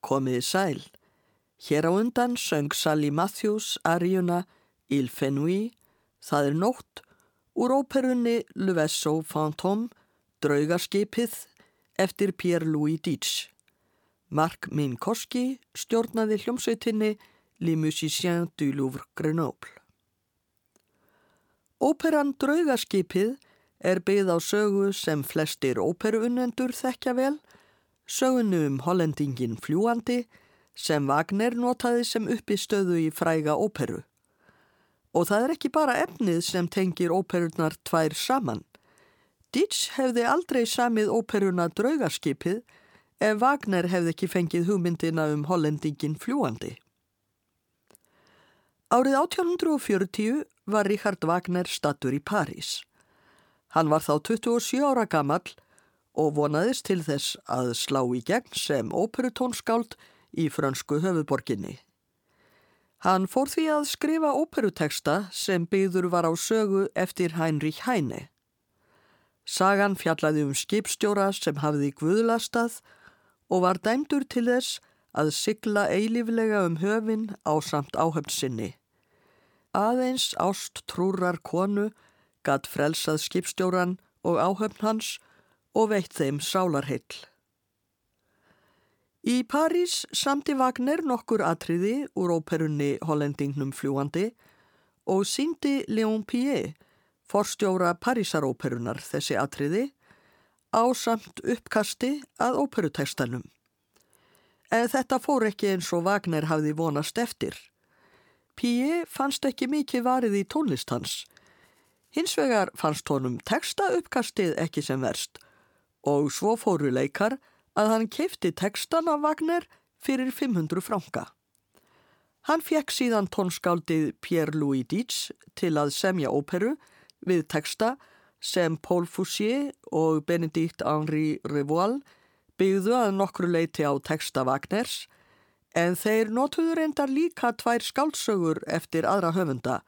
Komiði sæl. Hér á undan söng Sally Matthews aríuna Il Fenui, það er nótt, úr óperunni Vaisseau Fantôme, Draugarskipið, eftir Pierre-Louis Dietz. Mark Minkowski stjórnaði hljómsveitinni Les Musiciens du Louvre Grenoble. Óperan Draugarskipið er byggð á sögu sem flestir óperuunnendur þekkja vel, sögunu um hollendingin fljúandi sem Wagner notaði sem uppistöðu í fræga óperu. Og það er ekki bara efnið sem tengir óperurnar tvær saman. Ditch hefði aldrei samið óperuna Draugarskipið ef Wagner hefði ekki fengið hugmyndina um hollendingin fljúandi. Árið 1840 var Richard Wagner stattur í París. Hann var þá 27 ára gammal og vonaðist til þess að slá í gegn sem óperutónskáld í frönsku höfuborginni. Hann fór því að skrifa óperuteksta sem byggður var á sögu eftir Heinrich Heine. Sagan fjallaði um skipstjóra sem hafði guðlastað og var dæmdur til þess að sigla eiliflega um höfin á samt áhöfnsinni. Aðeins ást trúrar konu gatt frelsað skipstjóran og áhöfn hans og veitt þeim sálarheill. Í París samti Wagner nokkur atriði úr óperunni Hollendingnum fljúandi og síndi Léon Pié, forstjóra Parísaróperunar þessi atriði, á samt uppkasti að óperutekstanum. En þetta fór ekki eins og Wagner hafði vonast eftir. Pié fannst ekki mikið varið í tónlist hans. Hins vegar fannst honum teksta uppkastið ekki sem verst og svo fóru leikar að hann keifti tekstan af Wagner fyrir 500 franka. Hann fekk síðan tónskáldið Pierre-Louis Dietz til að semja óperu við teksta sem Paul Foussier og Benedikt Henri Revoil byggðu að nokkru leiti á teksta Wagners en þeir notuðu reyndar líka tvær skáldsögur eftir aðra höfunda,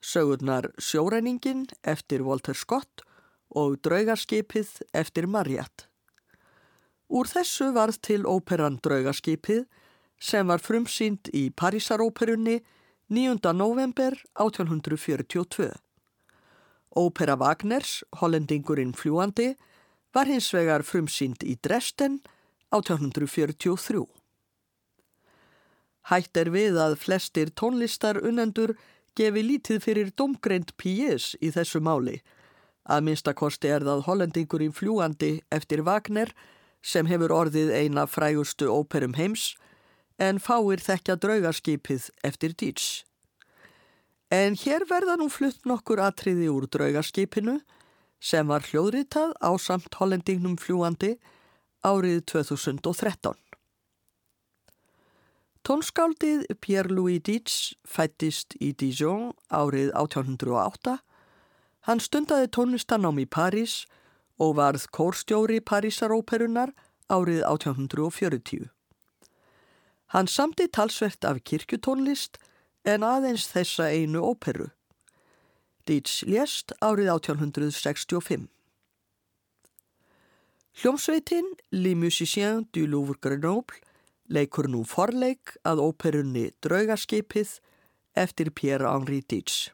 sögurnar Sjóreiningin eftir Walter Scott og Draugarskipið eftir Marriott. Úr þessu varð til óperan Draugaskipið sem var frumsýnd í Parísaróperunni 9. november 1842. Ópera Wagners, Hollendingurinn fljúandi, var hins vegar frumsýnd í Dresden 1843. Hætt er við að flestir tónlistar unnendur gefi lítið fyrir domgreint P.S. í þessu máli. Að minnstakosti er það Hollendingurinn fljúandi eftir Wagner sem hefur orðið eina frægustu óperum heims en fáir þekkja draugarskipið eftir Dietz. En hér verða nú flutt nokkur atriði úr draugarskipinu sem var hljóðritað á samt hollendingnum fljúandi árið 2013. Tónskáldið Pierre-Louis Dietz fættist í Dijon árið 1808. Hann stundaði tónlistanám í París og varð kórstjóri Parísaróperunar árið 1840. Hann samti talsvert af kirkjutónlist en aðeins þessa einu óperu. Dietz lést árið 1865. Hljómsveitin Les Musiciens du Louvre Grenoble leikur nú forleik að óperunni Draugarskipið eftir Pierre-Henri Dietz.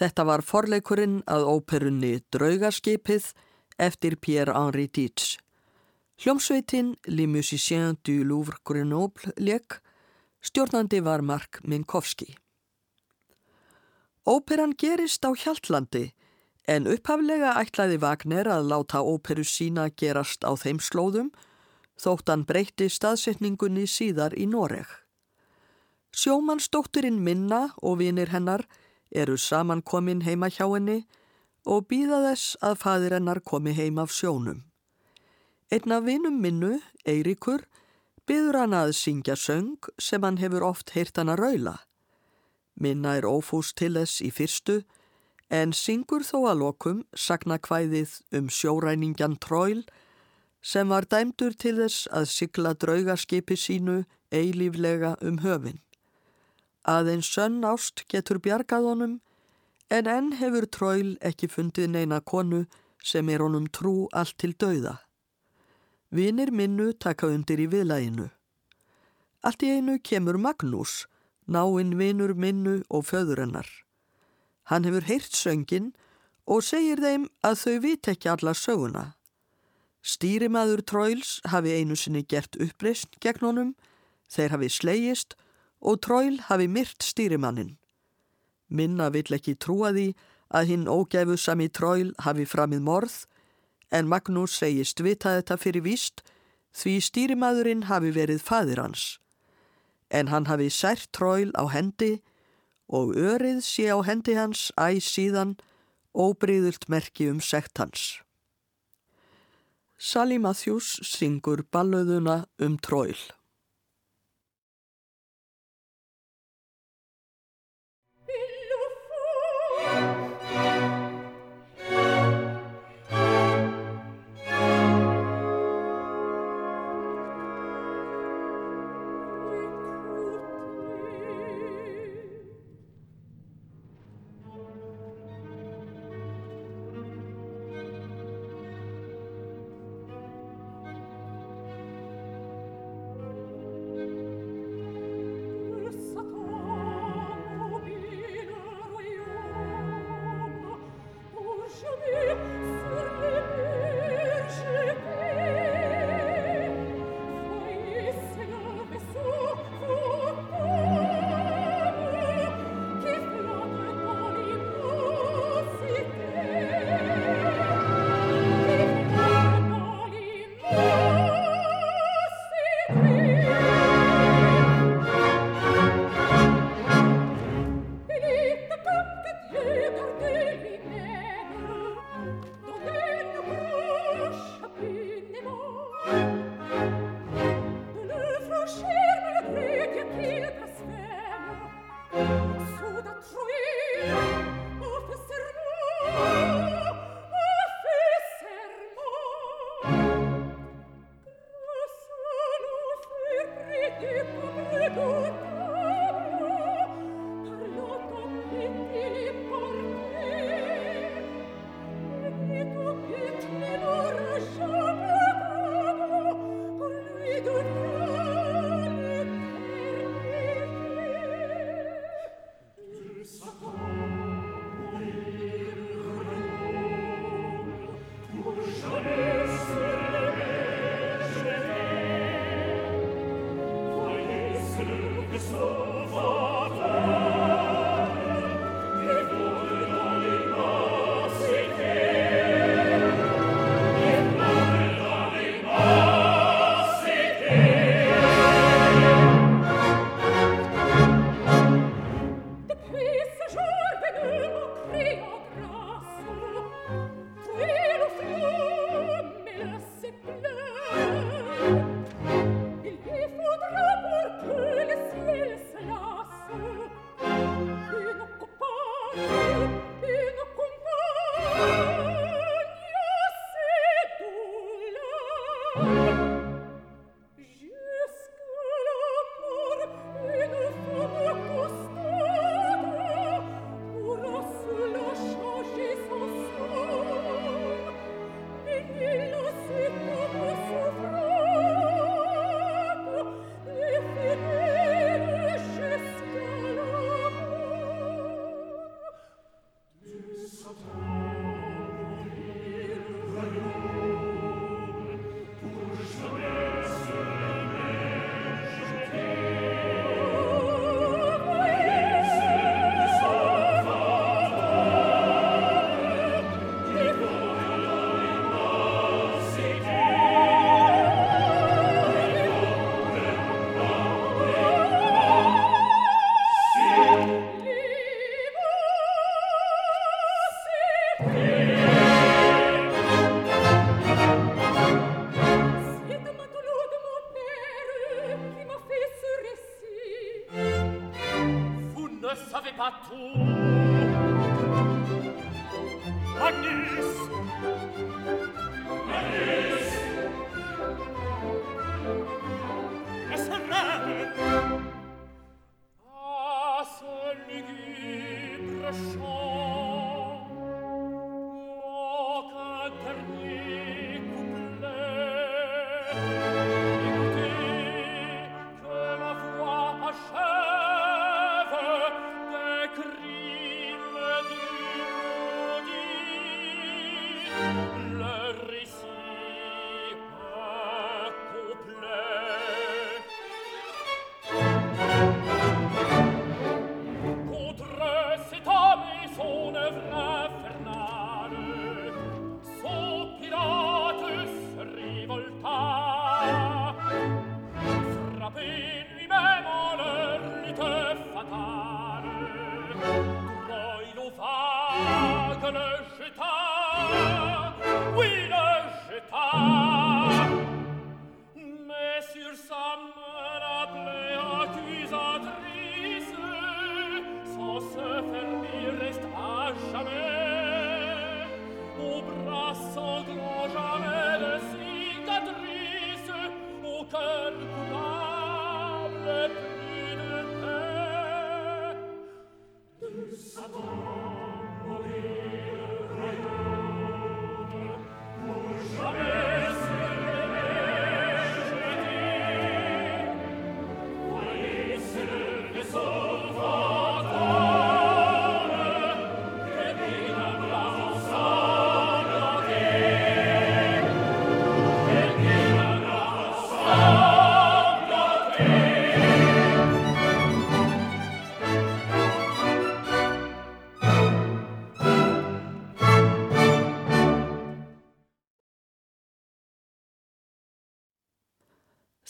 Þetta var forleikurinn að óperunni Draugaskipið eftir Pierre-Henri Dietz. Hljómsveitin Les Musiciens du Louvre Grenoble leik, stjórnandi var Mark Minkowski. Óperan gerist á Hjaltlandi en upphaflega ætlaði Wagner að láta óperu sína gerast á þeim slóðum þótt hann breytti staðsetningunni síðar í Noreg. Sjómannsdótturinn Minna og vinir hennar eru samankomin heima hjá henni og býða þess að fadir hennar komi heim af sjónum. Einn af vinum minnu, Eirikur, byður hann að syngja söng sem hann hefur oft heyrt hann að raula. Minna er ófúst til þess í fyrstu en syngur þó að lokum sakna kvæðið um sjóræningjan Tróil sem var dæmdur til þess að sigla draugaskipi sínu eilíflega um höfinn. Aðeins sönn ást getur bjargað honum en enn hefur Tróil ekki fundið neina konu sem er honum trú allt til dauða. Vinir minnu taka undir í viðlæginu. Allt í einu kemur Magnús, náinn vinur minnu og föðurinnar. Hann hefur heyrt söngin og segir þeim að þau vit ekki alla söguna. Stýrimaður Tróils hafi einu sinni gert uppreist gegn honum, þeir hafi slegist og Tróil hafi myrt stýrimannin. Minna vill ekki trúa því að hinn ógæfu sami Tróil hafi framið morð en Magnús segist vita þetta fyrir víst því stýrimaðurinn hafi verið fadir hans. En hann hafi sært tróil á hendi og örið sé á hendi hans æg síðan óbriðult merki um sekt hans. Sally Matthews syngur ballöðuna um tróil.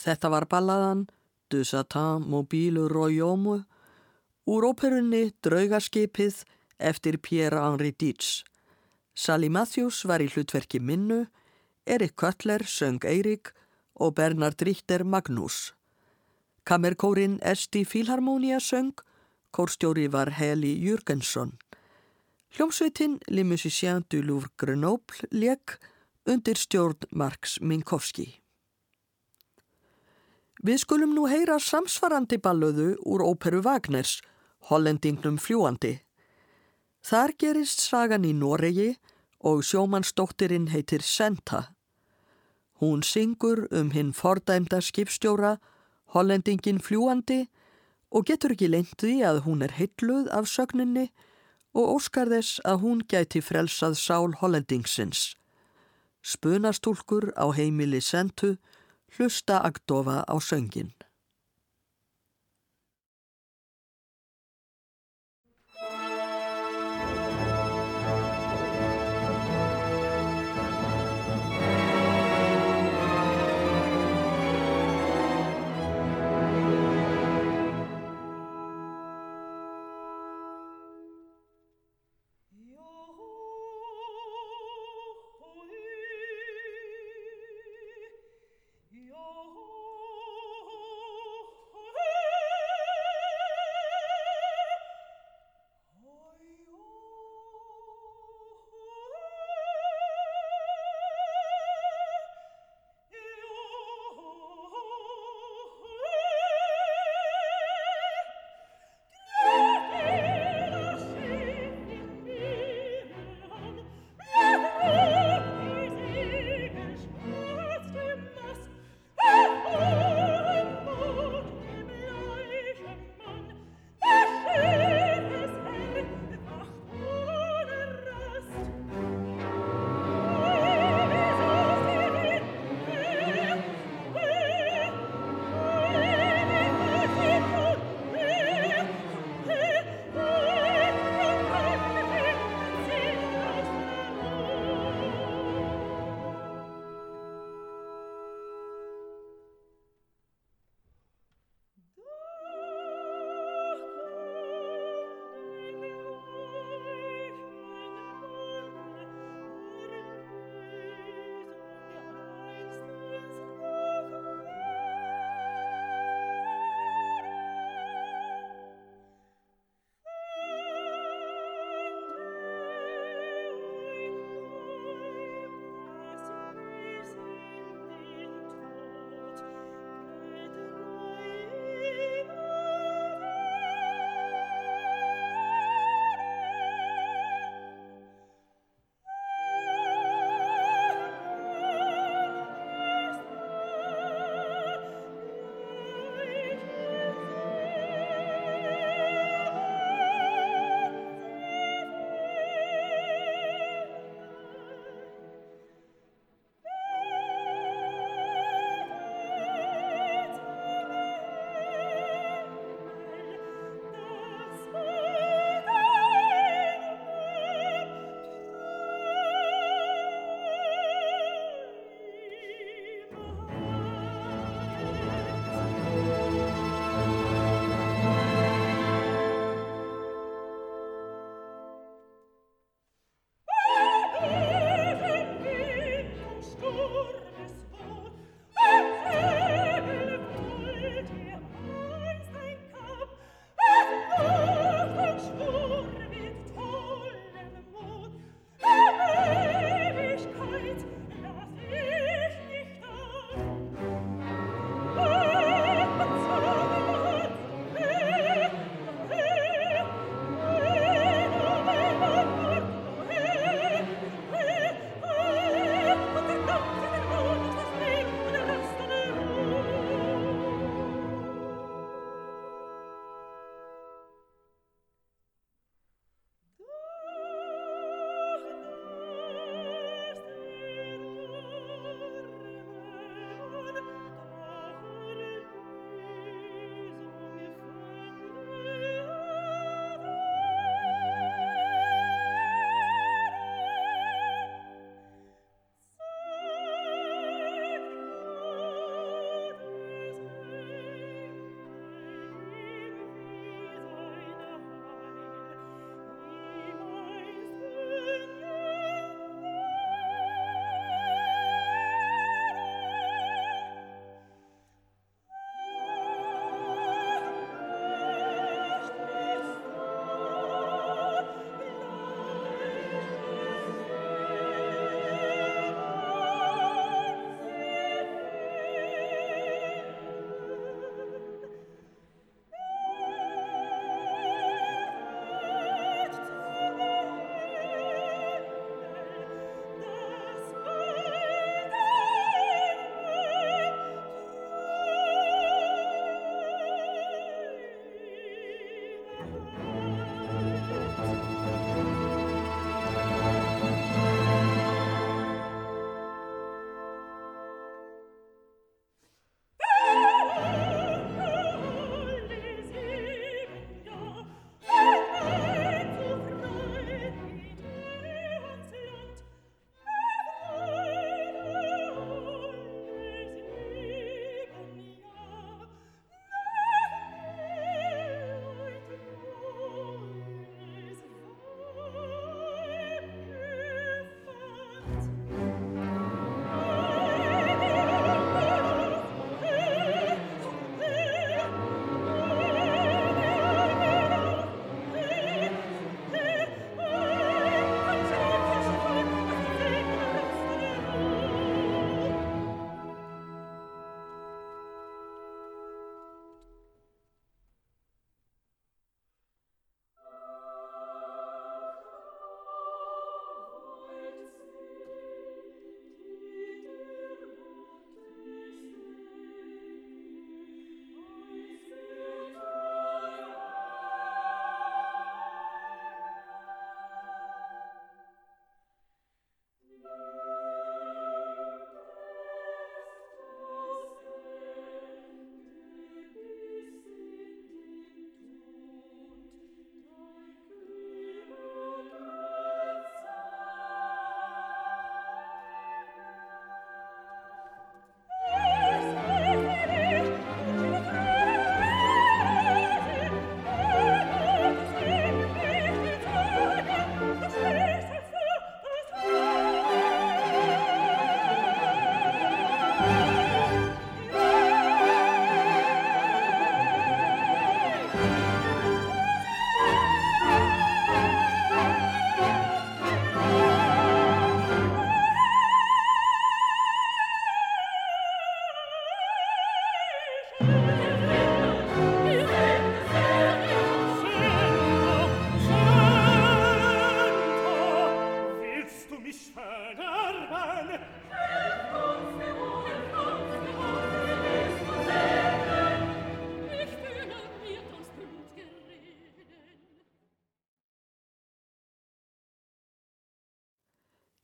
Þetta var balladan Du Satan Mobile Royomu úr óperunni Draugaskipið eftir Pierre-Henri Dietz. Sally Matthews var í hlutverki Minnu, Erik Köttler söng Eirik og Bernard Richter Magnús. Kammerkórin Esti Filharmonia söng, kórstjóri var Heli Jürgensson. Hljómsveitin Le Musicien du Louvre Grenoble leik undir stjórn Marks Minkowski. Við skulum nú heyra samsvarandi ballöðu úr óperu Wagners, Hollendingnum fljúandi. Þar gerist sagan í Noregi og sjómannsdóttirinn heitir Senta. Hún syngur um hinn fordæmda skipstjóra, Hollendingin fljúandi og getur ekki leintði að hún er heitluð af sögninni og óskar þess að hún gæti frelsað sál Hollendingsins. Spunastúlkur á heimili Sentu hlusta Agdofa á söngin.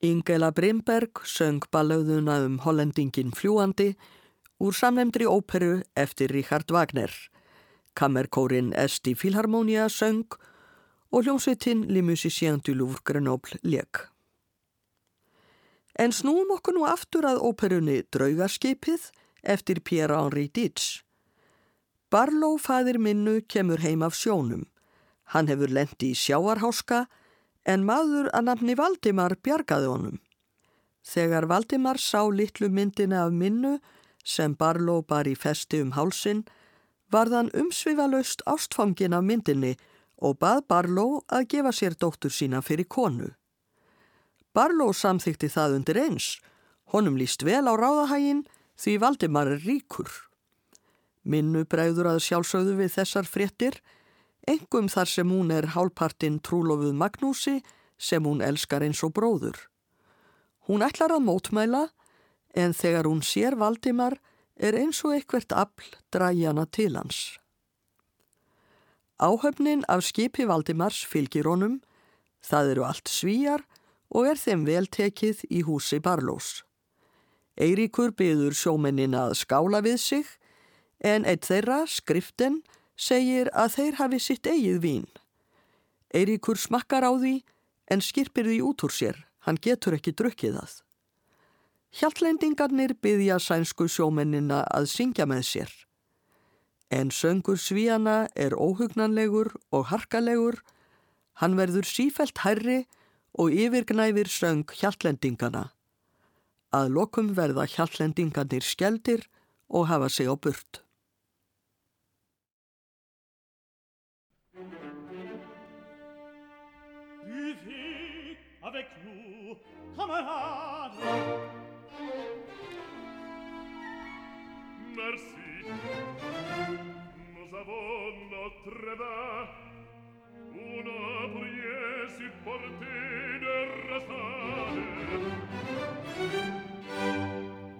Ingela Brimberg söng ballauðuna um hollendingin fljúandi úr samlemdri óperu eftir Richard Wagner. Kammerkórin Esti Filharmonia söng og hljómsveitin du Louvre Grenoble leik. En snúum okkur nú aftur að óperunni Draugarskipið eftir Pierre-Henri Dietz. Barlow fæðir minnu kemur heim af sjónum. Hann hefur lendi í sjáarháska en maður að nafni Valdimar bjargaði honum. Þegar Valdimar sá litlu myndina af minnu sem Barlow bar í festi um hálsin var þann umsvifalaust ástfangin af myndinni og bað Barlow að gefa sér dóttur sína fyrir konu. Barlow samþykti það undir eins. Honum líst vel á ráðahægin því Valdimar er ríkur. Minnu bregður að sjálfsögðu við þessar fréttir, engum þar sem hún er hálpartinn trúlofuð Magnúsi sem hún elskar eins og bróður. Hún ætlar að mótmæla en þegar hún sér Valdimar er eins og eitthvert afl dræjana til hans. Áhöfnin af skipi Valdimars fylgir honum, það eru allt svíjar og er þeim veltekið í húsi Barlós. Eiríkur byður sjómennin að skála við sig en eitt þeirra, skriften, segir að þeir hafi sitt eigið vín. Eiríkur smakkar á því en skirpir því út úr sér, hann getur ekki drukkið það. Hjaltlendingarnir byggja sænsku sjómennina að syngja með sér. En söngur svíjana er óhugnanlegur og harkalegur, hann verður sífelt herri og yfirgnæfir söng hjaltlendingana. Að lokum verða hjaltlendingarnir skjeldir og hafa sig á burt. camarade Merci. Nous avons notre vin Una prière supportée de rassade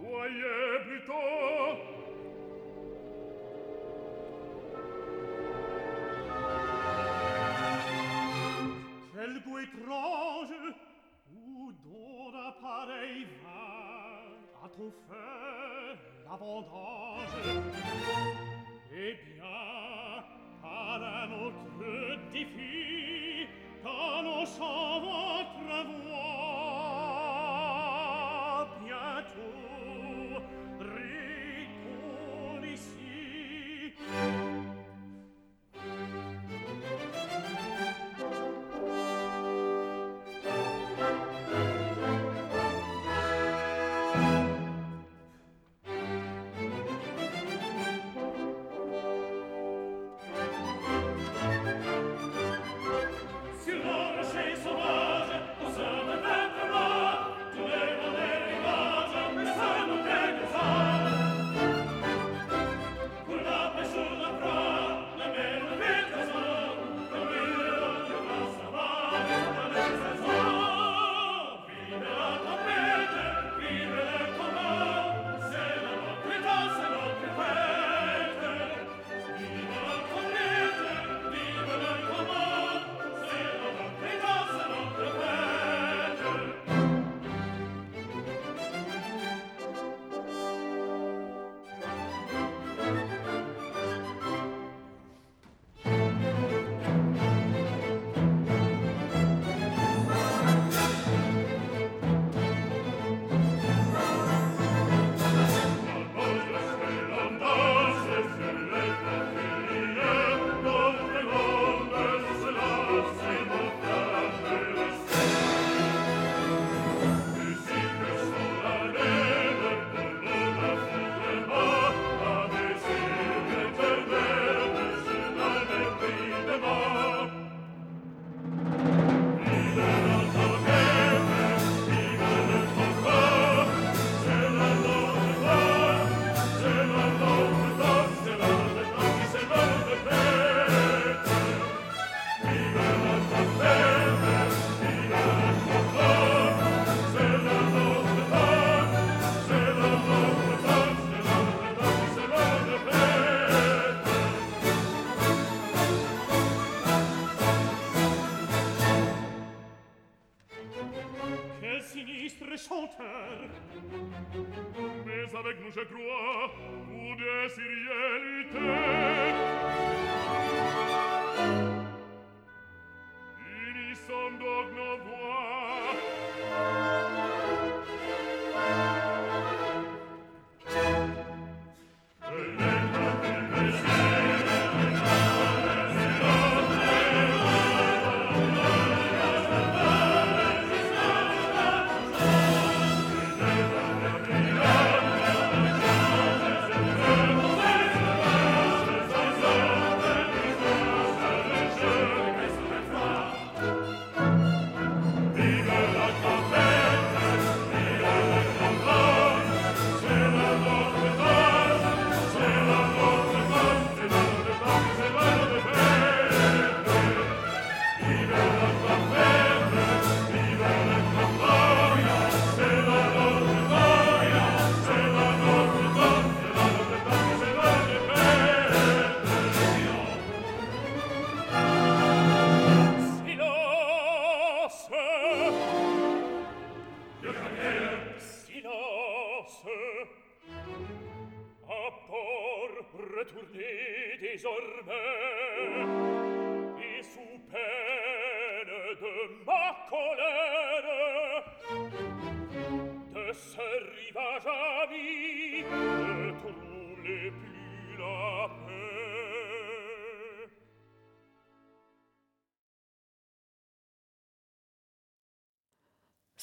Voyez plutôt Quel goût étrange d'ora pareil va à ton feu la vendange. Eh bien, par un autre défi, dans nos champs votre voix,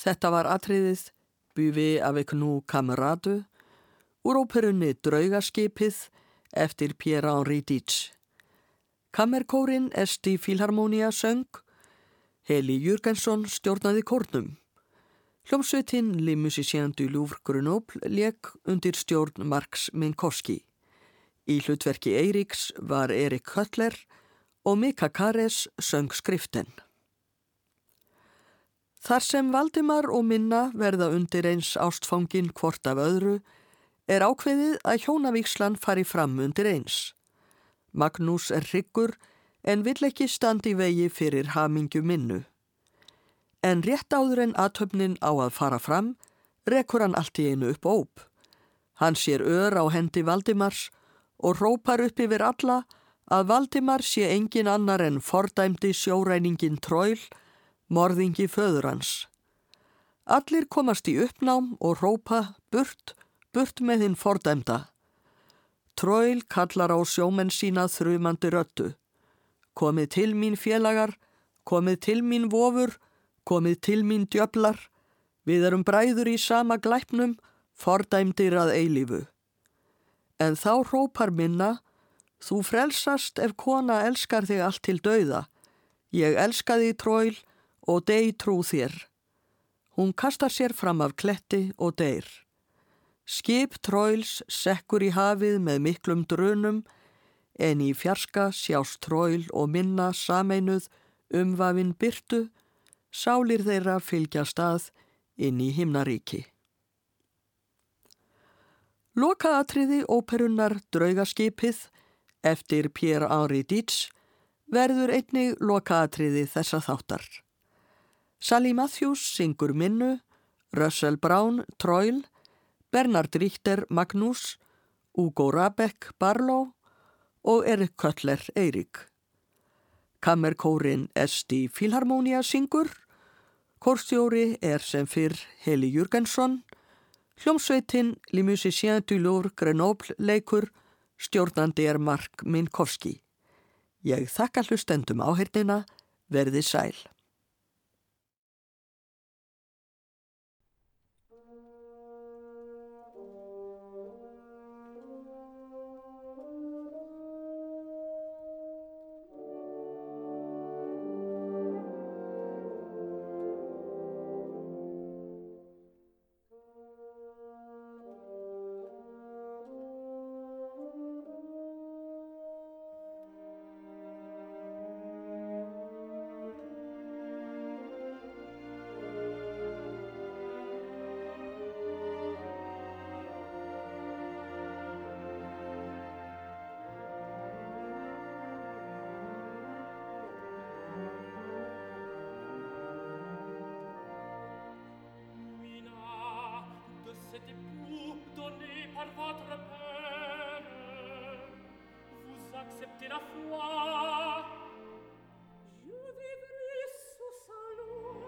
Þetta var atriðið Buvi avec nous kameradu úr óperunni Draugaskipið eftir Pierre-Henri Dietz. Kammerkórin Esti Filharmonia söng, Heli Jürgensson stjórnaði kórnum. Hljómsveitin Les Musiciens du Louvre Grenoble leik undir stjórn Marx Minkowski. Í hlutverki Eiríks var Erik Höttler og Mika Kares söng skriften. Þar sem Valdimar og Minna verða undir eins ástfangin hvort af öðru er ákveðið að hjónavíkslan fari fram undir eins. Magnús er hryggur en vill ekki standi vegi fyrir hamingju minnu. En rétt áður en aðtöfnin á að fara fram, rekur hann allt í einu upp óp. Hann sér ör á hendi Valdimars og rópar upp yfir alla að Valdimar sé engin annar en fordæmdi sjóræningin tróil morðingi föður hans. Allir komast í uppnám og rópa burt, burt með hinn fordæmda. Tróil kallar á sjómenn sína þrjumandi röttu. Komið til mín félagar, komið til mín vofur, komið til mín djöflar. Við erum bræður í sama glæpnum, fordæmdir að eilífu. En þá rópar minna, þú frelsast ef kona elskar þig allt til dauða. Ég elska þig tróil, og deg trú þér. Hún kastar sér fram af kletti og deyr. Skip tróils sekkur í hafið með miklum drunum en í fjarska sjást tróil og minna sameinuð umvafin byrtu, sálir þeirra fylgja stað inn í himnaríki. Lokaatriði óperunnar Draugaskipið eftir Pierre-Henri Dietz verður einnig lokaatriði þessa þáttar. Sally Matthews syngur Minnu, Russell Brown Troil, Bernard Richter Magnús, Ugo Rabeck Barlow og Erik Köttler Eirík. Kammerkórin Esti Filharmonia syngur, kórstjóri er sem fyrr Heli Jürgensson, hljómsveitin Les Musiciens du Louvre Grenoble leikur, stjórnandi er Mark Minkowski. Ég þakka hlustendum áherdina, verði sæl. Thank you. accepter la foi. Je vivrai sous sa loi.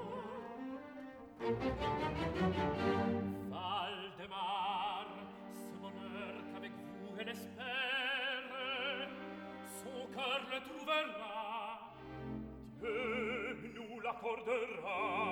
Valdemar, ce bonheur qu'avec vous elle espère, son cœur le trouvera. Dieu nous l'accordera.